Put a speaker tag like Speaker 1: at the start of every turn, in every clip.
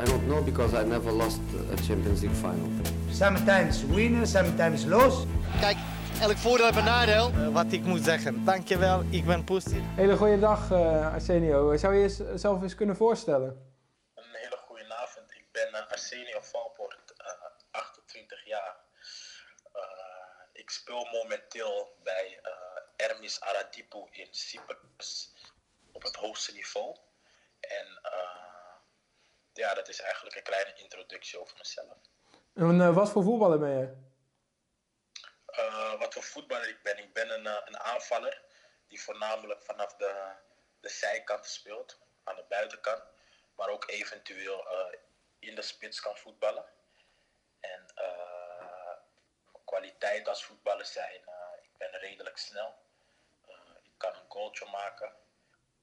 Speaker 1: I don't know because I never lost a Champions League final.
Speaker 2: Sometimes win, sometimes lose.
Speaker 3: Kijk, elk voordeel heeft een nadeel. Uh, wat ik moet zeggen. Dankjewel, ik ben Poestie.
Speaker 4: Hele goede dag, uh, Arsenio. Zou je jezelf eens kunnen voorstellen?
Speaker 5: Een hele goede avond. Ik ben uh, Arsenio Valpoort, 28 jaar. ik speel momenteel bij Hermes Aradipo in Cyprus op het hoogste niveau. En ja, dat is eigenlijk een kleine introductie over mezelf.
Speaker 4: En uh, wat voor voetballer ben je?
Speaker 5: Uh, wat voor voetballer ik ben? Ik ben een, uh, een aanvaller die voornamelijk vanaf de, de zijkant speelt, aan de buitenkant, maar ook eventueel in de spits kan voetballen. En kwaliteit als voetballer zijn, ik ben redelijk snel, ik kan een goaltje maken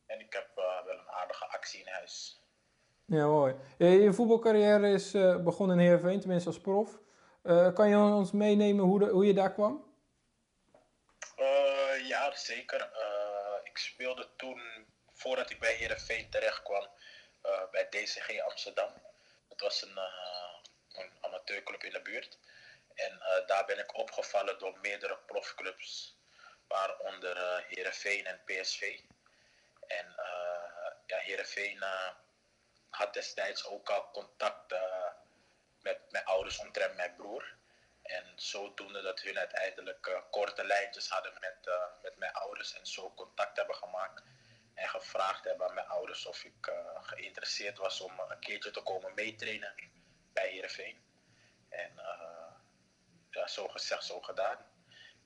Speaker 5: en ik heb wel een aardige actie in huis.
Speaker 4: Ja, mooi. Je voetbalcarrière is uh, begonnen in Heerenveen, tenminste als prof. Uh, kan je ons meenemen hoe, hoe je daar kwam?
Speaker 5: Ja, zeker. ik speelde toen, voordat ik bij Heerenveen terecht kwam, bij DCG Amsterdam. Dat was een, een amateurclub in de buurt. En daar ben ik opgevallen door meerdere profclubs, waaronder uh, Heerenveen en PSV. En ja, Heerenveen had destijds ook al contact uh, met mijn ouders omtrent mijn broer. En zodoende dat hun uiteindelijk uh, korte lijntjes hadden met, uh, met mijn ouders en zo contact hebben gemaakt. En gevraagd hebben aan mijn ouders of ik geïnteresseerd was om een keertje te komen meetrainen bij Heerenveen. En ja, zo gezegd, zo gedaan.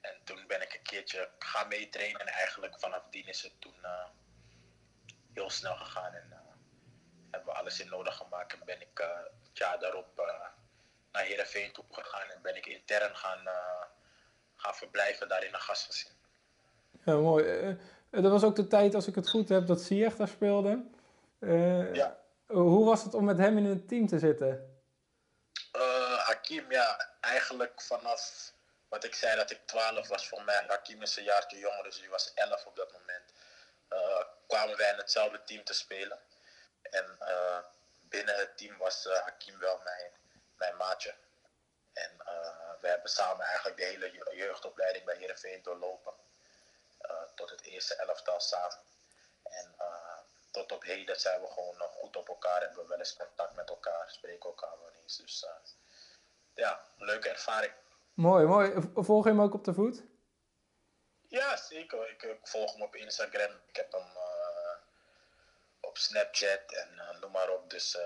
Speaker 5: En toen ben ik een keertje gaan meetrainen en eigenlijk vanaf die is het toen heel snel gegaan. En, hebben we alles in nodig gemaakt en ben ik uh, het jaar daarop uh, naar Heerenveen toe gegaan en ben ik intern gaan, uh, gaan verblijven daar in een gastgezin.
Speaker 4: Ja, mooi. dat was ook de tijd, als ik het goed heb, dat Ziyech daar speelde. ja. Hoe was het om met hem in een team te zitten?
Speaker 5: Hakim, ja, eigenlijk vanaf wat ik zei dat ik 12 was voor mij. Hakim is een jaartje jonger, dus hij was 11 op dat moment. kwamen wij in hetzelfde team te spelen. En uh, binnen het team was uh, Hakim wel mijn, mijn maatje. En uh, we hebben samen eigenlijk de hele jeugdopleiding bij Heerenveen doorlopen. tot het eerste elftal samen. En tot op heden zijn we gewoon nog goed op elkaar. Hebben we wel eens contact met elkaar, spreken elkaar wel eens. Dus ja, leuke ervaring.
Speaker 4: Mooi, mooi. Volg je hem ook op de voet?
Speaker 5: Ja, zeker. Ik, ik volg hem op Instagram. Ik heb hem op Snapchat en uh, noem maar op. Dus uh,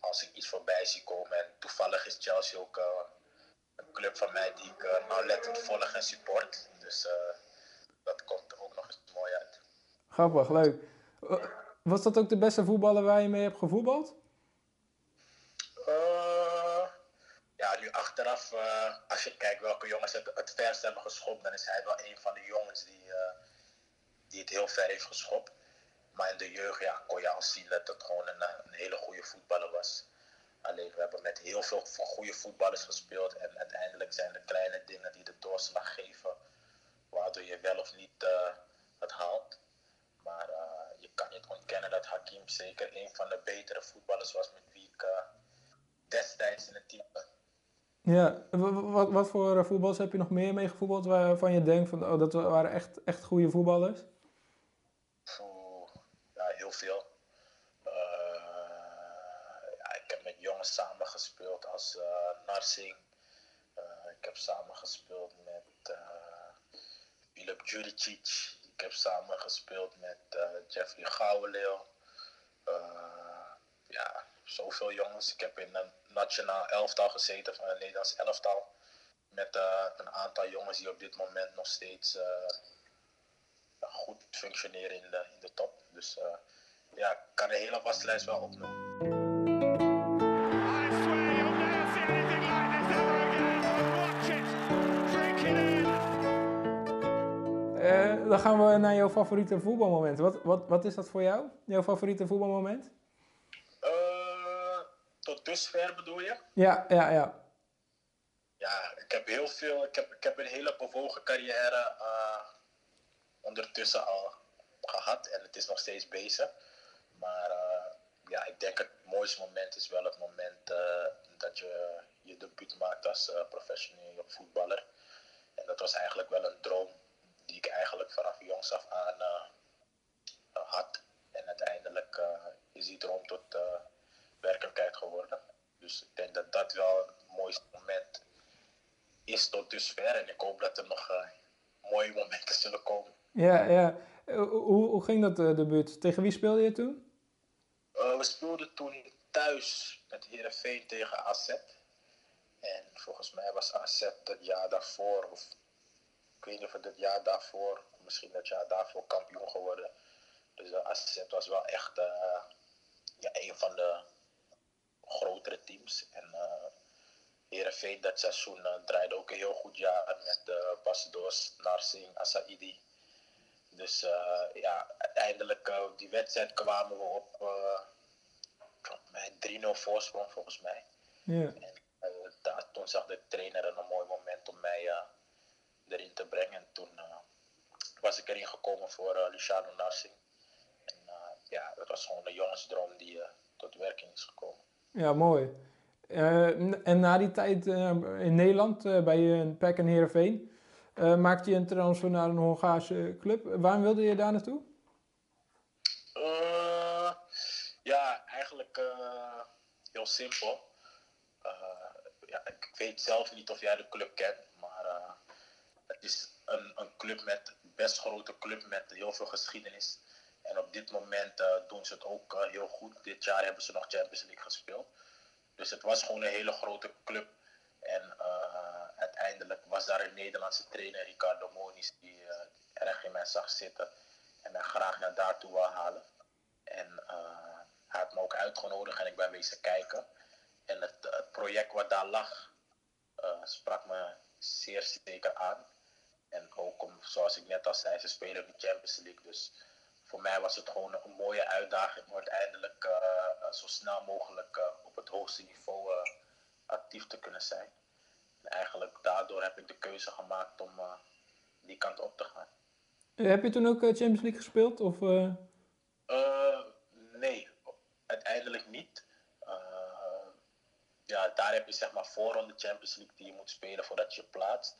Speaker 5: als ik iets voorbij zie komen en toevallig is Chelsea ook uh, een club van mij die ik nauwlettend volg en support. Dus dat komt er ook nog eens mooi uit.
Speaker 4: Grappig, leuk. Was dat ook de beste voetballer waar je mee hebt gevoetbald?
Speaker 5: ja, nu achteraf, als je kijkt welke jongens het, het verst hebben geschopt, dan is hij wel een van de jongens die, die het heel ver heeft geschopt. Maar in de jeugd ja, kon je al zien dat het gewoon een, een hele goede voetballer was. Alleen we hebben met heel veel van goede voetballers gespeeld. En uiteindelijk zijn de kleine dingen die de doorslag geven. Waardoor je wel of niet uh, het haalt. Maar uh, je kan niet ontkennen dat Hakim zeker een van de betere voetballers was met wie ik destijds in het team ben.
Speaker 4: Ja, wat, wat voor voetballers heb je nog meer mee gevoetbald waarvan je denkt van oh, dat waren echt, echt goede voetballers?
Speaker 5: Veel. Uh, ja, ik heb met jongens samengespeeld als uh, Narsing. Uh, ik heb samengespeeld met Filip Juricic. Ik heb samengespeeld met Jeffrey Gouwenleeuw. ja, zoveel jongens. Ik heb in een nationaal elftal gezeten van een Nederlands elftal. Met een aantal jongens die op dit moment nog steeds goed functioneren in de, in de top. Dus ja, kan de hele waslijst wel opnoemen.
Speaker 4: Uh, dan gaan we naar jouw favoriete voetbalmoment. Wat, wat, wat is dat voor jou, jouw favoriete voetbalmoment?
Speaker 5: Uh, tot dusver bedoel je?
Speaker 4: Ja, ja, ja.
Speaker 5: Ja, ik heb heel veel, ik heb, ik heb een hele bewogen carrière uh, ondertussen al gehad en het is nog steeds bezig. Maar uh, ja, ik denk het mooiste moment is wel het moment uh, dat je je debuut maakt als uh, professioneel voetballer. En dat was eigenlijk wel een droom die ik eigenlijk vanaf jongs af aan had. En uiteindelijk is die droom tot werkelijkheid geworden. Dus ik denk dat dat wel het mooiste moment is tot dusver. En ik hoop dat er nog mooie momenten zullen komen.
Speaker 4: Ja, ja. Hoe, hoe ging dat uh? Tegen wie speelde je toen?
Speaker 5: Uh, we speelden toen thuis met Heerenveen tegen AZ. En volgens mij was AZ dat jaar daarvoor, of ik weet niet of het het jaar daarvoor, misschien dat jaar daarvoor kampioen geworden. Dus uh, AZ was wel echt ja, een van de grotere teams. En uh, dat seizoen uh, draaide ook een heel goed jaar met uh, Basdos, Narsing, Asaidi. Dus ja, uiteindelijk die wedstrijd kwamen we op uh, 3-0 voorsprong volgens mij.
Speaker 4: Ja.
Speaker 5: En daar, toen zag de trainer een mooi moment om mij erin te brengen. En toen was ik erin gekomen voor Luciano Narsing. En ja, dat was gewoon een jongensdroom die tot werking is gekomen.
Speaker 4: Ja, mooi. en na die tijd in Nederland bij uh, PEC en Heerenveen... Maakte je een transfer naar een Hongaarse club. Waarom wilde je daar naartoe?
Speaker 5: Uh, ja, uh, heel simpel. ja, ik weet zelf niet of jij de club kent, maar het is een, een club met best grote club met heel veel geschiedenis. En op dit moment doen ze het ook heel goed. Dit jaar hebben ze nog Champions League gespeeld. Dus het was gewoon een hele grote club. En uiteindelijk was daar een Nederlandse trainer, Ricardo Moniz, die erg in mij zag zitten en mij graag naar daartoe wil halen. En uh, hij had me ook uitgenodigd en ik ben wezen kijken. En het, het project wat daar lag, uh, sprak me zeer zeker aan. En ook om, zoals ik net al zei, ze spelen de Champions League. Dus voor mij was het gewoon een mooie uitdaging om uiteindelijk zo snel mogelijk op het hoogste niveau actief te kunnen zijn eigenlijk daardoor heb ik de keuze gemaakt om die kant op te gaan.
Speaker 4: Heb je toen ook Champions League gespeeld? Of, uh...
Speaker 5: Uh, nee, uiteindelijk niet. ja, daar heb je zeg maar voorronde Champions League die je moet spelen voordat je plaatst.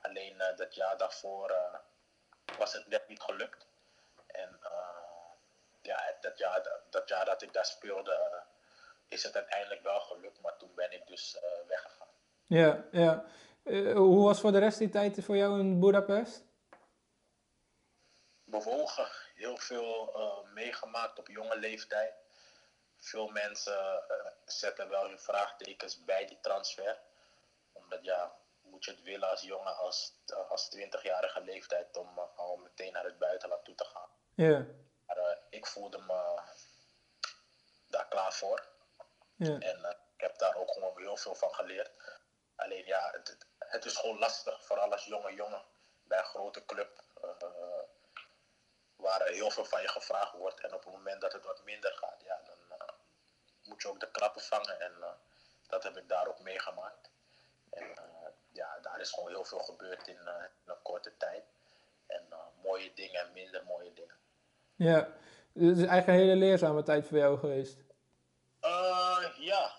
Speaker 5: Alleen dat jaar daarvoor was het net niet gelukt. En ja, dat jaar, dat jaar dat ik daar speelde is het uiteindelijk wel gelukt, maar toen ben ik dus weggegaan.
Speaker 4: Ja, ja. Hoe was voor de rest die tijd voor jou in Budapest?
Speaker 5: Bewogen. Heel veel meegemaakt op jonge leeftijd. Veel mensen uh, zetten wel hun vraagtekens bij die transfer. Omdat ja, moet je het willen als jongen, als, als 20-jarige leeftijd om al meteen naar het buitenland toe te gaan.
Speaker 4: Ja.
Speaker 5: Maar ik voelde me daar klaar voor. En ik heb daar ook gewoon heel veel van geleerd. Alleen ja, het, het, is gewoon lastig, vooral als jonge jongen bij een grote club. Uh, waar heel veel van je gevraagd wordt. En op het moment dat het wat minder gaat, ja, dan moet je ook de klappen vangen. En uh, dat heb ik daar ook meegemaakt. En ja, daar is gewoon heel veel gebeurd in, in een korte tijd. En mooie dingen en minder mooie dingen.
Speaker 4: Ja, het is eigenlijk een hele leerzame tijd voor jou geweest.
Speaker 5: ja,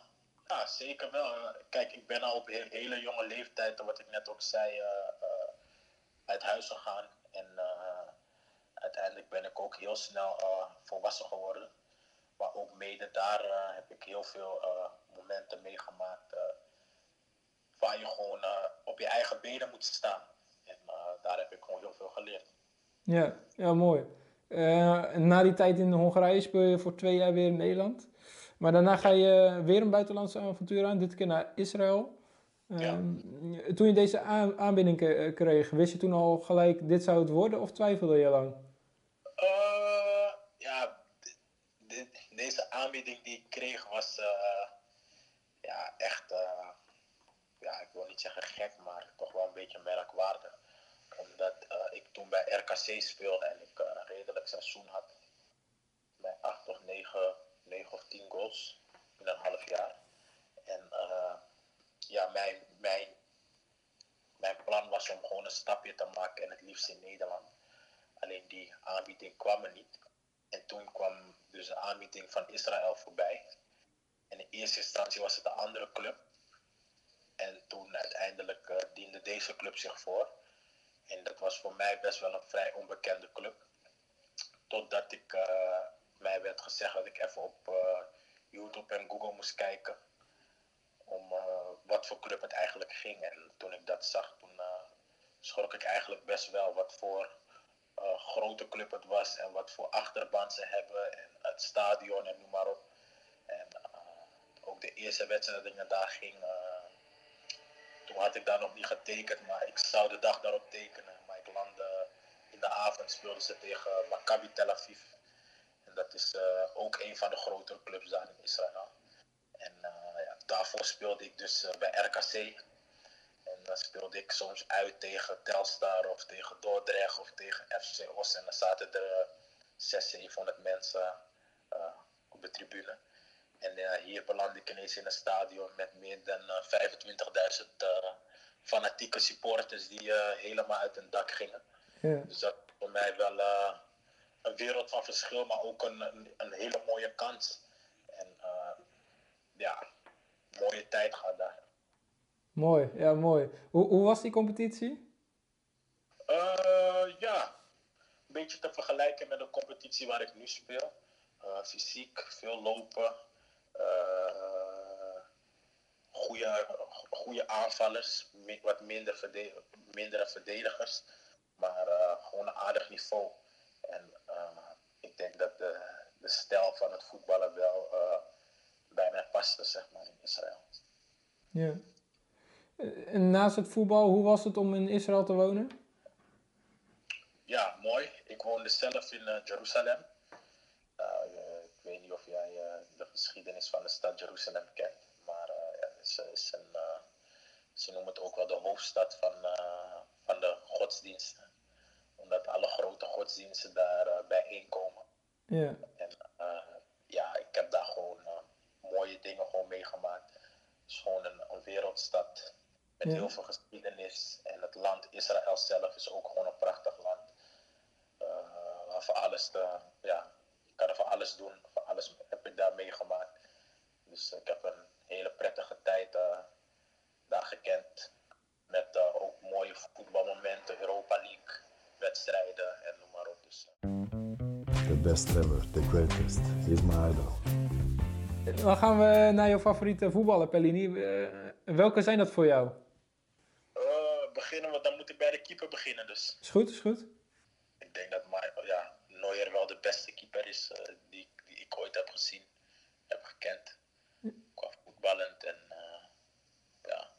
Speaker 5: ja, zeker wel. Kijk, ik ben al op een hele jonge leeftijd, wat ik net ook zei, uit huis gegaan. En uiteindelijk ben ik ook heel snel volwassen geworden. Maar ook mede daar heb ik heel veel momenten meegemaakt waar je gewoon op je eigen benen moet staan. En daar heb ik gewoon heel veel geleerd.
Speaker 4: Ja, ja mooi. na die tijd in Hongarije speel je voor twee jaar weer in Nederland. Maar daarna ga je weer een buitenlandse avontuur aan, dit keer naar Israël.
Speaker 5: Ja.
Speaker 4: Um, toen je deze aanbieding kreeg, wist je toen al gelijk dit zou het worden of twijfelde je lang?
Speaker 5: Uh, ja, deze aanbieding die ik kreeg was uh, ja, echt, uh, ja, ik wil niet zeggen gek, maar toch wel een beetje merkwaardig. Omdat ik toen bij RKC speelde en ik een redelijk seizoen had. Bij acht of negen 9 of 10 goals in een half jaar. En ja, mijn, mijn, mijn plan was om gewoon een stapje te maken en het liefst in Nederland. Alleen die aanbieding kwam er niet. En toen kwam dus de aanbieding van Israël voorbij. En in eerste instantie was het een andere club. En toen uiteindelijk uh, diende deze club zich voor. En dat was voor mij best wel een vrij onbekende club. Totdat ik, uh, mij werd gezegd dat ik even op uh, YouTube en Google moest kijken. Om wat voor club het eigenlijk ging. En toen ik dat zag, toen schrok ik eigenlijk best wel wat voor grote club het was. En wat voor achterban ze hebben. En stadion en noem maar op. En ook de eerste wedstrijd dat ik daar ging toen had ik daar nog niet getekend, maar ik zou de dag daarop tekenen. Maar ik landde in de avond, speelden ze tegen Maccabi Tel Aviv. En dat is uh, ook een van de grotere clubs daar in Israël. En ja, daarvoor speelde ik dus bij RKC. En dan speelde ik soms uit tegen Telstar of tegen Dordrecht of tegen FC Os. En dan zaten er 600, 700 mensen op de tribune. En uh, hier belandde ik ineens in een stadion met meer dan uh, 25.000 uh, fanatieke supporters die helemaal uit hun dak gingen.
Speaker 4: Ja.
Speaker 5: Dus dat is voor mij wel een wereld van verschil, maar ook een, een, een hele mooie kans. En ja, mooie tijd gehad daar.
Speaker 4: Mooi, ja mooi. Hoe, hoe was die competitie?
Speaker 5: ja, een beetje te vergelijken met de competitie waar ik nu speel. Fysiek, veel lopen, uh, goede, goede aanvallers, wat minder verdedig, mindere verdedigers, maar uh, gewoon een aardig niveau. En ik denk dat de, de stijl van het voetballen wel bij mij paste, zeg maar, in Israël.
Speaker 4: Ja. En naast het voetbal, hoe was het om in Israël te wonen?
Speaker 5: Ja, mooi. Ik woonde zelf in Jeruzalem. Ik weet niet of jij de geschiedenis van de stad Jeruzalem kent. Maar uh, ja, is, is een, uh, ze noemen het ook wel de hoofdstad van, uh, van de godsdiensten. Omdat alle grote godsdiensten daar bijeenkomen.
Speaker 4: Ja.
Speaker 5: En ja, ik heb daar gewoon mooie dingen gewoon meegemaakt. Het is gewoon een, een wereldstad met
Speaker 4: Ja.
Speaker 5: heel veel geschiedenis. En het land Israël zelf is ook gewoon een prachtig land. waar voor alles te, ja, kan er voor alles doen. Voor alles heb ik daar meegemaakt. Dus ik heb een hele prettige tijd uh, daar gekend. Met uh, ook mooie voetbalmomenten, Europa League wedstrijden en noem maar op. Dus, uh.
Speaker 6: The best ever, the greatest. He's my idol.
Speaker 4: Dan gaan we naar jouw favoriete voetballer, Pellini. Uh, welke zijn dat voor jou?
Speaker 5: beginnen we, dan moet ik bij de keeper beginnen dus.
Speaker 4: Is goed, is goed.
Speaker 5: Ik denk dat maar, ja, Neuer wel de beste is die, die ik ooit heb gezien, heb gekend. Qua voetballend en uh, ja,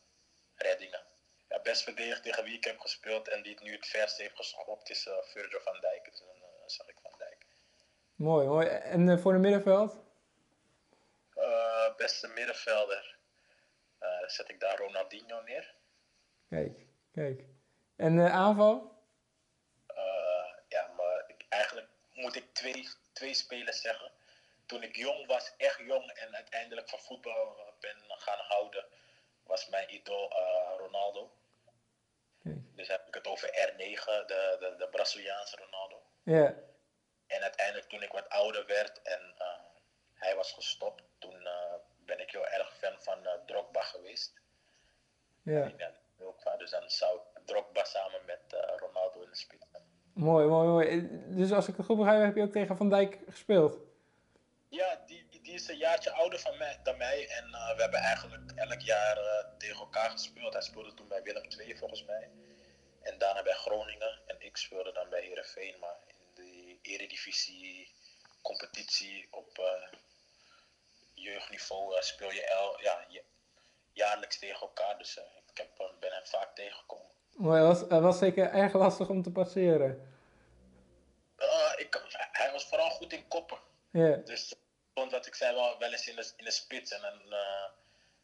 Speaker 5: reddingen. Ja, best verdedigd tegen wie ik heb gespeeld en die het nu het verst heeft geschopt is uh, Virgil van Dijk. Dus dan zag ik Van Dijk.
Speaker 4: Mooi, mooi. En voor de middenveld?
Speaker 5: beste middenvelder zet ik daar Ronaldinho neer.
Speaker 4: Kijk, kijk. En aanval?
Speaker 5: ja, maar ik, eigenlijk moet ik twee, twee spelers zeggen toen ik jong was, echt jong en uiteindelijk van voetbal ben gaan houden, was mijn idool uh, Ronaldo.
Speaker 4: Okay.
Speaker 5: Dus heb ik het over R9, de, de, de Braziliaanse Ronaldo.
Speaker 4: Ja. Yeah.
Speaker 5: En uiteindelijk toen ik wat ouder werd en uh, hij was gestopt, toen uh, ben ik heel erg fan van Drogba geweest.
Speaker 4: Ja.
Speaker 5: Yeah. Dus dan zou ik Drogba samen met Ronaldo in de spits.
Speaker 4: Mooi, mooi, mooi. Dus als ik het goed begrijp, heb je ook tegen Van Dijk gespeeld?
Speaker 5: Ja, die, die is een jaartje ouder van mij, dan mij. En uh, we hebben eigenlijk elk jaar uh, tegen elkaar gespeeld. Hij speelde toen bij Willem II volgens mij. En daarna bij Groningen. En ik speelde dan bij Heerenveen. Maar in de eredivisie competitie op jeugdniveau speel je ja, je, jaarlijks tegen elkaar. Dus ik heb, ben hem vaak tegengekomen.
Speaker 4: Maar het was, zeker erg lastig om te passeren.
Speaker 5: ik, hij was vooral goed in koppen.
Speaker 4: Yeah.
Speaker 5: Dus stond wat ik zei wel, wel eens in de, in de spits en dan uh,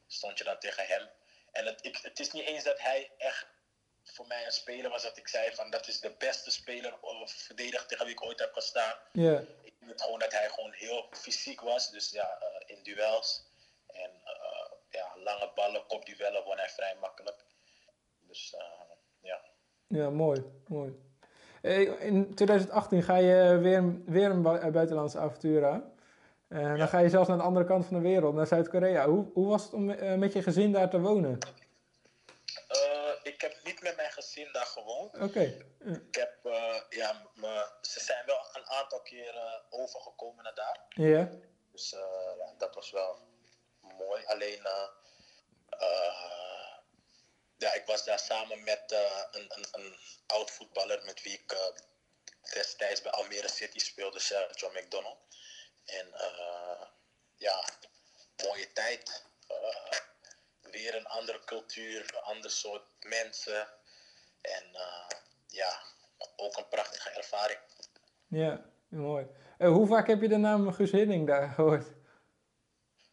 Speaker 5: stond je dan tegen hem. En het, ik, het is niet eens dat hij echt voor mij een speler was dat ik zei van dat is de beste speler of verdediger tegen wie ik ooit heb gestaan.
Speaker 4: Yeah.
Speaker 5: Ik weet gewoon dat hij gewoon heel fysiek was, dus ja, uh, in duels. En uh, ja, lange ballen, kopduellen won hij vrij makkelijk. Dus ja.
Speaker 4: Ja, mooi, mooi. In 2018 ga je weer, weer een buitenlandse avontuur aan. En dan ga je zelfs naar de andere kant van de wereld, naar Zuid-Korea. Hoe, hoe was het om eh, met je gezin daar te wonen?
Speaker 5: Eh, ik heb niet met mijn gezin daar gewoond.
Speaker 4: Oké,
Speaker 5: Ik heb, eh, ja, me- ze zijn wel een aantal keer eh, overgekomen naar daar.
Speaker 4: ja.
Speaker 5: Dus eh, ja, dat was wel mooi. Alleen, eh, eh, ja, ik was daar samen met eh, een, een, een oud voetballer met wie ik eh, destijds bij Almere City speelde, Sergio McDonald. En eh, ja, mooie tijd. Weer een andere cultuur, een ander soort mensen. En ja, ook een prachtige ervaring.
Speaker 4: Ja, mooi. Eh, hoe vaak heb je de naam Guus Hiddink daar gehoord?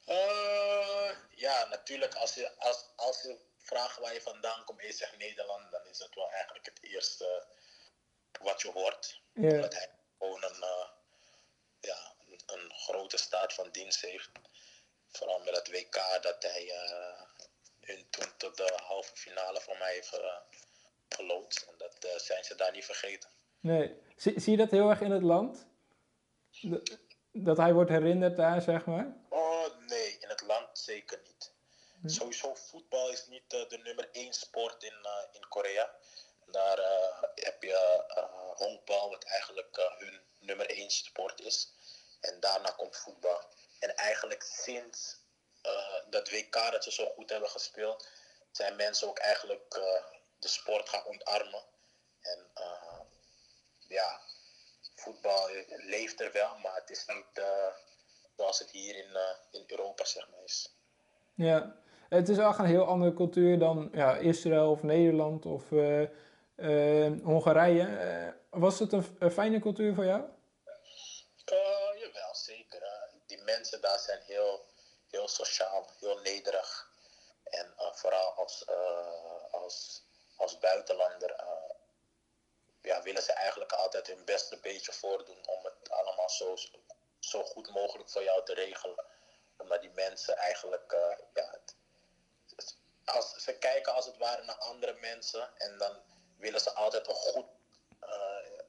Speaker 5: Eh, ja, natuurlijk. Als je, als, als je vraagt waar je vandaan komt en je zegt Nederland, dan is het wel eigenlijk het eerste wat je hoort. Omdat hij gewoon een, eh, ja, een, een grote staat van dienst heeft. Vooral met het WK dat hij eh, hun toen tot de halve finale voor mij heeft uh, geloodst. En dat eh, zijn ze daar niet vergeten.
Speaker 4: Nee. Zie, zie je dat heel erg in het land? Dat, dat hij wordt herinnerd daar, zeg maar?
Speaker 5: Oh nee, in het land zeker niet. Sowieso voetbal is niet eh, de nummer één sport in, eh, in Korea. Daar eh, heb je honkbal, wat eigenlijk hun nummer één sport is. En daarna komt voetbal. En eigenlijk sinds dat WK dat ze zo goed hebben gespeeld, zijn mensen ook eigenlijk de sport gaan ontarmen. En ja, voetbal leeft er wel, maar het is niet zoals het hier in, in Europa zeg maar is.
Speaker 4: Ja. Het is ook een heel andere cultuur dan ja, Israël of Nederland of eh, eh, Hongarije. Eh, was het een, een fijne cultuur voor jou?
Speaker 5: Jawel, zeker. die mensen daar zijn heel, heel sociaal, heel nederig. En vooral als, als, als buitenlander ja, willen ze eigenlijk altijd hun beste beetje voordoen om het allemaal zo, zo goed mogelijk voor jou te regelen. Omdat die mensen eigenlijk, ja, als, ze kijken als het ware naar andere mensen en dan willen ze altijd een goed, eh,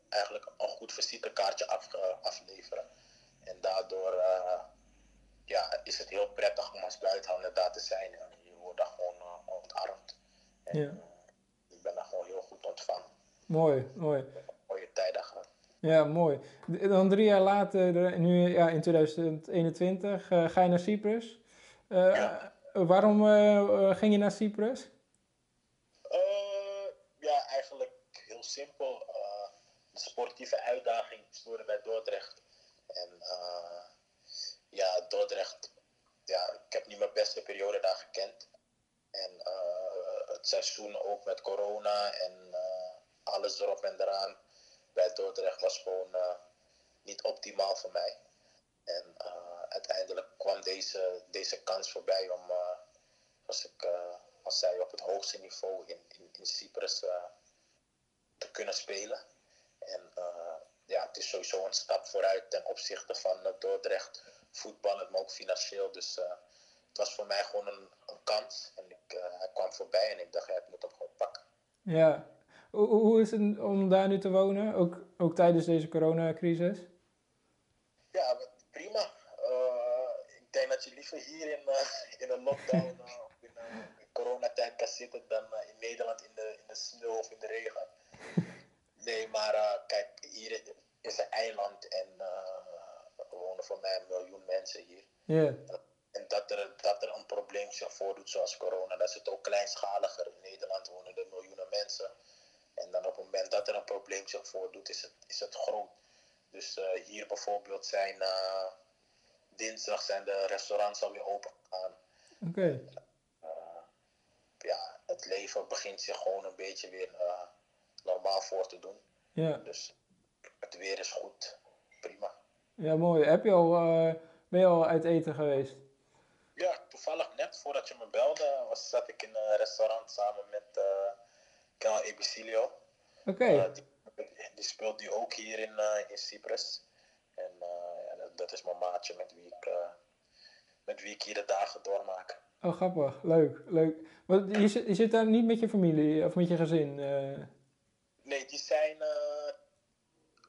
Speaker 5: eigenlijk een goed visitekaartje af, eh, afleveren. En daardoor eh, ja, is het heel prettig om als buitenlander daar te zijn. En je wordt daar gewoon ontarmd. En
Speaker 4: Ja.
Speaker 5: ik ben daar gewoon heel goed ontvangen.
Speaker 4: Mooi, mooi.
Speaker 5: Mooie tijden gehad.
Speaker 4: Ja, mooi. Dan drie jaar later, nu ja, in 2021, eh, ga je naar Cyprus.
Speaker 5: Ja.
Speaker 4: Waarom eh, eh, ging je naar Cyprus?
Speaker 5: Eh, ja, eigenlijk heel simpel. De sportieve uitdaging stoorde bij Dordrecht. En ja, Dordrecht, ja, ik heb niet mijn beste periode daar gekend. En het seizoen ook met corona en alles erop en eraan bij Dordrecht was gewoon niet optimaal voor mij. En uiteindelijk kwam deze, deze kans voorbij om, als ik, eh, als zij op het hoogste niveau in, in, in Cyprus eh, te kunnen spelen. En eh, ja, het is sowieso een stap vooruit ten opzichte van Dordrecht voetballen, maar ook financieel. Dus het was voor mij gewoon een, een kans. En ik, hij kwam voorbij en ik dacht, ja, ik moet hem gewoon pakken.
Speaker 4: Ja. Hoe, hoe is het om daar nu te wonen, ook, ook tijdens deze coronacrisis?
Speaker 5: Ja, prima. Uh, ik denk dat je liever hier in, uh, in een lockdown coronatijd kan zitten dan in Nederland in de, in de sneeuw of in de regen. Nee, maar uh, kijk, hier is een eiland en uh, er wonen voor mij een miljoen mensen hier.
Speaker 4: Yeah.
Speaker 5: En dat er, dat er een probleem zich voordoet zoals corona, dat is het ook kleinschaliger. In Nederland wonen er miljoenen mensen. En dan op het moment dat er een probleem zich voordoet, is het, is het groot. Dus uh, hier bijvoorbeeld zijn dinsdag zijn de restaurants alweer open gegaan.
Speaker 4: Oké. Okay.
Speaker 5: Ja, het leven begint zich gewoon een beetje weer uh, normaal voor te doen.
Speaker 4: Ja.
Speaker 5: Dus het weer is goed. Prima.
Speaker 4: Ja, mooi. Heb je al, uh, ben je al uit eten geweest?
Speaker 5: Ja, toevallig net voordat je me belde, was, zat ik in een restaurant samen met uh, Kel Ebicilio.
Speaker 4: Oké. Okay.
Speaker 5: die, die speelt nu ook hier in, in Cyprus. En ja, dat, dat, is mijn maatje met wie, ik, met wie ik hier de dagen doormaak.
Speaker 4: Oh, grappig. Leuk, leuk. Want je, zit, je zit daar niet met je familie of met je gezin? Uh...
Speaker 5: Nee, die zijn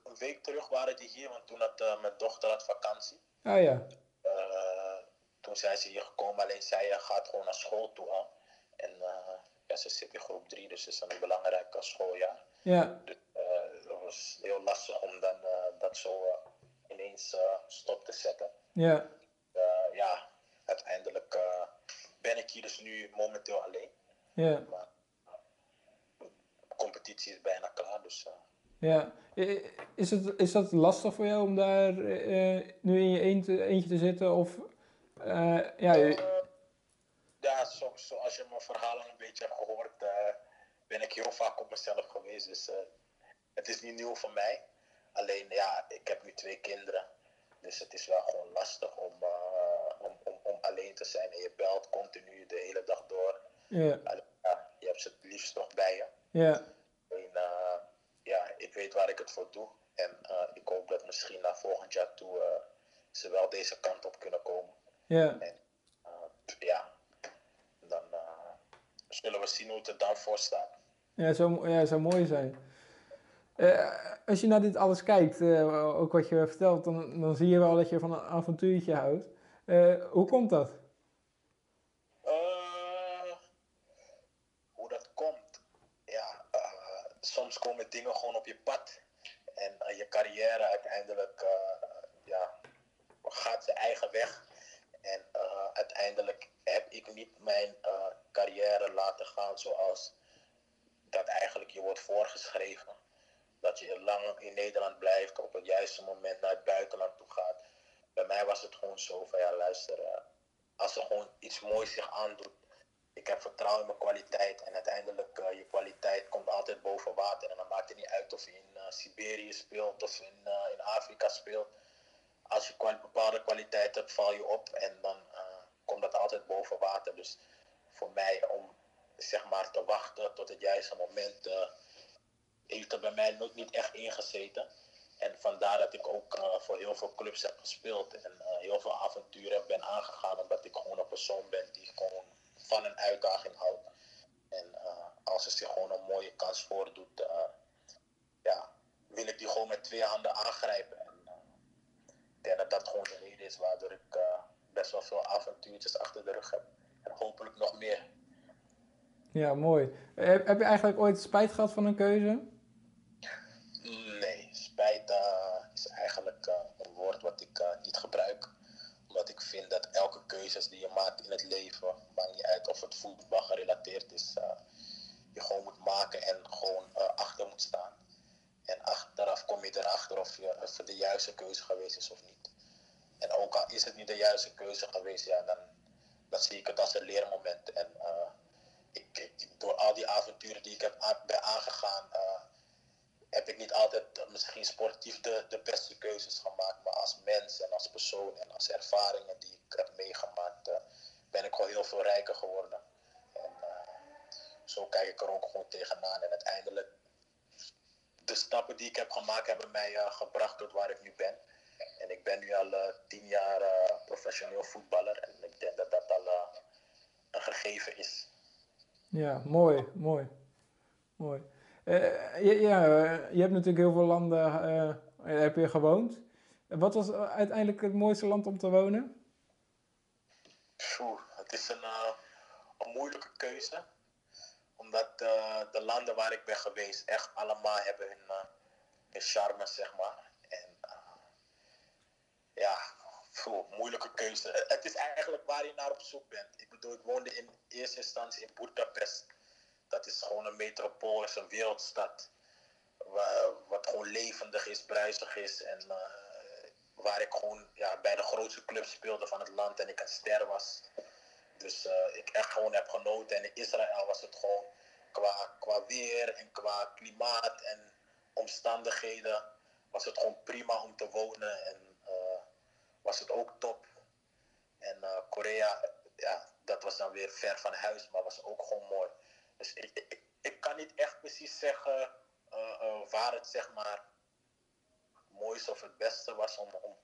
Speaker 5: een week terug waren die hier, want toen had mijn dochter had vakantie.
Speaker 4: Ah ja.
Speaker 5: toen zijn ze hier gekomen, alleen zij eh, gaat gewoon naar school toe al. En eh, ja, ze zit in groep 3, dus het is een belangrijk eh, schooljaar.
Speaker 4: Ja,
Speaker 5: Dus eh, dat was heel lastig om dan eh, dat zo eh, ineens eh, stop te zetten. Eh, ja, uiteindelijk eh, ben ik hier dus nu momenteel alleen.
Speaker 4: ja,
Speaker 5: Maar de competitie is bijna klaar, dus eh,
Speaker 4: ja. Is, het, is dat lastig voor jou om daar eh, nu in je eentje, eentje te zitten? Of, eh, ja, je-
Speaker 5: Eh, ja, zo, zoals je mijn verhalen een beetje hebt gehoord, eh, ben ik heel vaak op mezelf geweest. Dus eh, het is niet nieuw voor mij. Alleen ja, ik heb nu twee kinderen. Dus het is wel gewoon lastig eh, om, zijn. En je belt continu de hele dag door.
Speaker 4: ja,
Speaker 5: ja, je hebt ze het liefst toch bij je.
Speaker 4: ja,
Speaker 5: Alleen, eh, ja, ik weet waar ik het voor doe. En eh, ik hoop dat misschien naar volgend jaar toe eh, ze wel deze kant op kunnen komen.
Speaker 4: ja,
Speaker 5: En ja, dan zullen we zien hoe het er dan voor staat.
Speaker 4: ja, zou, ja, zou mooi zijn. Als je naar dit alles kijkt, ook wat je vertelt, dan, dan zie je wel dat je van een avontuurtje houdt. Hoe komt dat?
Speaker 5: Eh, hoe dat komt? Ja, eh, soms komen dingen gewoon op je pad. En eh, je carrière uiteindelijk eh, ja, gaat zijn eigen weg. En eh, uiteindelijk heb ik niet mijn eh, carrière laten gaan zoals dat eigenlijk je wordt voorgeschreven. Dat je lang in Nederland blijft, op het juiste moment naar het buitenland toe gaat. Bij mij was het gewoon zo van ja, luister, eh, als er gewoon iets moois zich aandoet. Ik heb vertrouwen in mijn kwaliteit en uiteindelijk uh, je kwaliteit komt altijd boven water. En dan maakt het niet uit of je in uh, Siberië speelt of in, uh, in Afrika speelt. Als je bepaalde kwaliteit hebt, val je op en dan komt dat altijd boven water. Dus voor mij om zeg maar te wachten tot het juiste moment heeft er bij mij nog niet echt ingezeten. En vandaar dat ik ook voor heel veel clubs heb gespeeld en heel veel avonturen ben aangegaan, omdat ik gewoon een persoon ben die gewoon van een uitdaging houdt. En uh, als er zich gewoon een mooie kans voordoet, uh, ja, wil ik die gewoon met twee handen aangrijpen. En uh, ik denk dat dat gewoon de reden is waardoor ik best wel veel avontuurtjes achter de rug heb. En hopelijk nog meer.
Speaker 4: Ja, mooi. Heb je eigenlijk ooit spijt gehad van een keuze?
Speaker 5: Nee, spijt uh, is eigenlijk uh, een woord wat ik uh, niet gebruik. Omdat ik vind dat elke keuze die je maakt in het leven, maakt niet uit of het voetbal gerelateerd is, uh, je gewoon moet maken en gewoon uh, achter moet staan. En achteraf kom je erachter of, je, of het de juiste keuze geweest is of niet. En ook al is het niet de juiste keuze geweest, ja, dan, dan zie ik het als een leermoment. En uh, ik, ik, door al die avonturen die ik heb aangegaan, heb ik niet altijd misschien sportief de, beste keuzes gemaakt. Maar als mens en als persoon en als ervaringen die ik heb meegemaakt, ben ik gewoon heel veel rijker geworden. En uh, zo kijk ik er ook gewoon tegenaan. En uiteindelijk, de stappen die ik heb gemaakt, hebben mij uh, gebracht tot waar ik nu ben. En ik ben nu al uh, tien jaar professioneel voetballer. En ik denk dat dat al een gegeven is.
Speaker 4: Ja, mooi, mooi. Mooi. Ja, je hebt natuurlijk heel veel landen heb je gewoond. Wat was uiteindelijk het mooiste land om te wonen?
Speaker 5: Het is een, uh, een moeilijke keuze. Omdat uh, de landen waar ik ben geweest echt allemaal hebben hun, hun charme, zeg maar. En ja, moeilijke keuze. Het is eigenlijk waar je naar op zoek bent. Ik bedoel, ik woonde in eerste instantie in Budapest. Dat is gewoon een metropool, een wereldstad. Wat gewoon levendig is, bruisig is. En waar ik gewoon ja, bij de grootste clubs speelde van het land en ik een ster was. Dus uh, ik echt gewoon heb genoten. En in Israël was het gewoon qua, qua weer en qua klimaat en omstandigheden. Was het gewoon prima om te wonen. En uh, was het ook top. En Korea, ja, dat was dan weer ver van huis, maar was ook gewoon mooi. Dus ik, ik, kan niet echt precies zeggen waar het zeg maar mooiste of het beste was om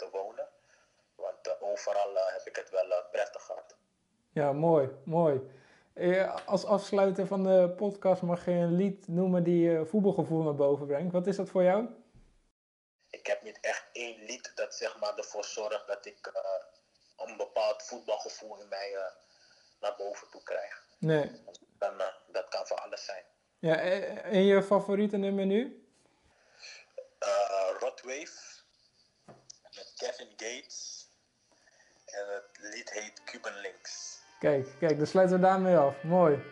Speaker 5: te wonen. Want uh, overal heb ik het wel prettig gehad.
Speaker 4: Ja, mooi, mooi. als afsluiter van de podcast mag je een lied noemen die je voetbalgevoel naar boven brengt. Wat is dat voor jou?
Speaker 5: Ik heb niet echt één lied dat zeg maar ervoor zorgt dat ik een bepaald voetbalgevoel in mij eh, naar boven toe krijg.
Speaker 4: Nee.
Speaker 5: Dan, eh, dat kan voor alles zijn.
Speaker 4: Ja, en je favoriete nummer nu?
Speaker 5: Eh Rotwave Kevin Gates. En het lied heet Cuban Links.
Speaker 4: Kijk, kijk, dan sluiten er we daarmee af. Mooi.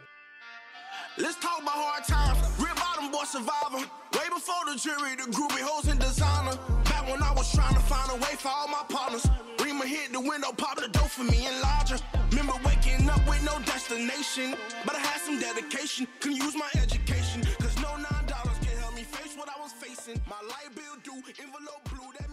Speaker 7: Let's talk about hard times. Real bottom boy survivor. Way before the jury, the groovy hoes and designer. Back when I was trying to find a way for all my partners. Rima hit the window, pop the door for me and larger. Remember waking up with no destination. But I had some dedication, can use my education. Cause no nine dollars can help me face what I was facing. My light bill due, envelope blue, that